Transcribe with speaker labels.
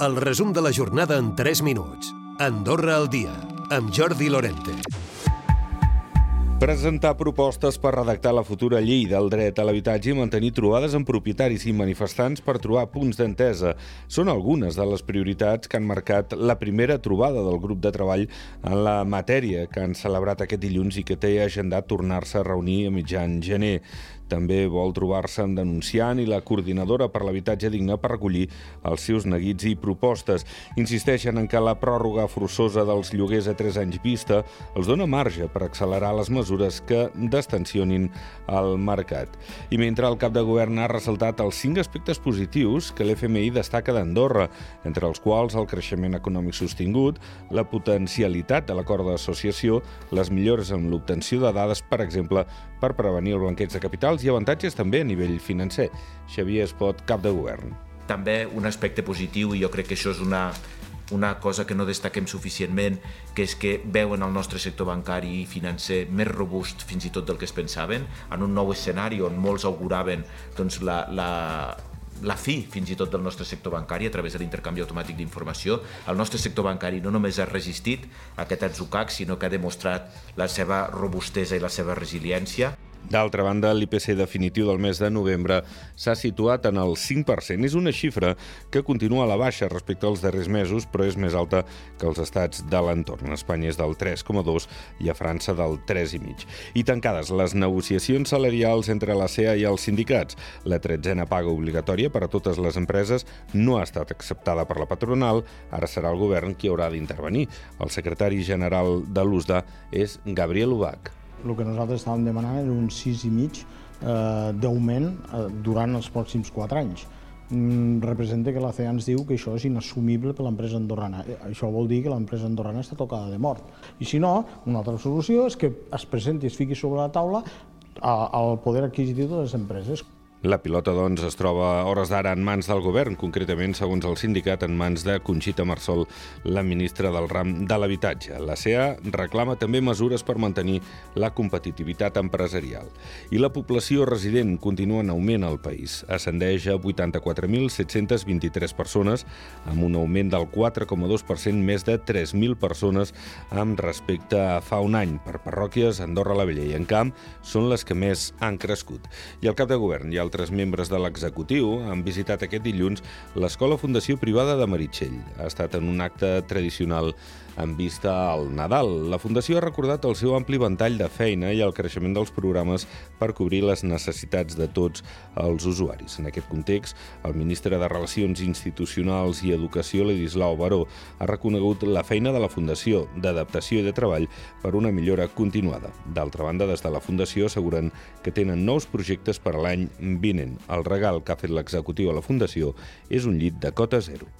Speaker 1: El resum de la jornada en 3 minuts. Andorra al dia, amb Jordi Lorente.
Speaker 2: Presentar propostes per redactar la futura llei del dret a l'habitatge i mantenir trobades amb propietaris i manifestants per trobar punts d'entesa. Són algunes de les prioritats que han marcat la primera trobada del grup de treball en la matèria que han celebrat aquest dilluns i que té agendat tornar-se a reunir a mitjan gener. També vol trobar-se amb denunciant i la coordinadora per l'habitatge digne per recollir els seus neguits i propostes. Insisteixen en que la pròrroga forçosa dels lloguers a 3 anys vista els dona marge per accelerar les mesures que destensionin el mercat. I mentre el cap de govern ha ressaltat els cinc aspectes positius que l'FMI destaca d'Andorra, entre els quals el creixement econòmic sostingut, la potencialitat de l'acord d'associació, les millores en l'obtenció de dades, per exemple, per prevenir el blanqueig de capitals i avantatges també a nivell financer. Xavier Espot, cap de govern.
Speaker 3: També un aspecte positiu, i jo crec que això és una, una cosa que no destaquem suficientment, que és que veuen el nostre sector bancari i financer més robust fins i tot del que es pensaven, en un nou escenari on molts auguraven doncs, la, la, la fi fins i tot del nostre sector bancari a través de l'intercanvi automàtic d'informació. El nostre sector bancari no només ha resistit aquest atzucac, sinó que ha demostrat la seva robustesa i la seva resiliència.
Speaker 2: D'altra banda, l'IPC definitiu del mes de novembre s'ha situat en el 5%. És una xifra que continua a la baixa respecte als darrers mesos, però és més alta que els estats de l'entorn. Espanya és del 3,2 i a França del 3,5. I tancades les negociacions salarials entre la CEA i els sindicats. La tretzena paga obligatòria per a totes les empreses no ha estat acceptada per la patronal. Ara serà el govern qui haurà d'intervenir. El secretari general de l'USDA és Gabriel Ubach
Speaker 4: el que nosaltres estàvem demanant era un 6,5 eh, d'augment eh, durant els pròxims 4 anys. Mm, representa que la CEA ens diu que això és inassumible per l'empresa andorrana. Eh, això vol dir que l'empresa andorrana està tocada de mort. I si no, una altra solució és que es presenti, es fiqui sobre la taula al poder adquisitiu de les empreses.
Speaker 2: La pilota, doncs, es troba a hores d'ara en mans del govern, concretament, segons el sindicat, en mans de Conxita Marsol, la ministra del ram de l'habitatge. La CEA reclama també mesures per mantenir la competitivitat empresarial. I la població resident continua en augment al país. Ascendeix a 84.723 persones, amb un augment del 4,2%, més de 3.000 persones amb respecte a fa un any. Per parròquies, Andorra la Vella i Encamp són les que més han crescut. I el cap de govern i el altres membres de l'executiu han visitat aquest dilluns l'Escola Fundació Privada de Meritxell. Ha estat en un acte tradicional en vista al Nadal. La Fundació ha recordat el seu ampli ventall de feina i el creixement dels programes per cobrir les necessitats de tots els usuaris. En aquest context, el ministre de Relacions Institucionals i Educació, Ledislau Baró, ha reconegut la feina de la Fundació d'adaptació i de treball per una millora continuada. D'altra banda, des de la Fundació asseguren que tenen nous projectes per a l'any vinent. El regal que ha fet l'executiu a la Fundació és un llit de cota zero.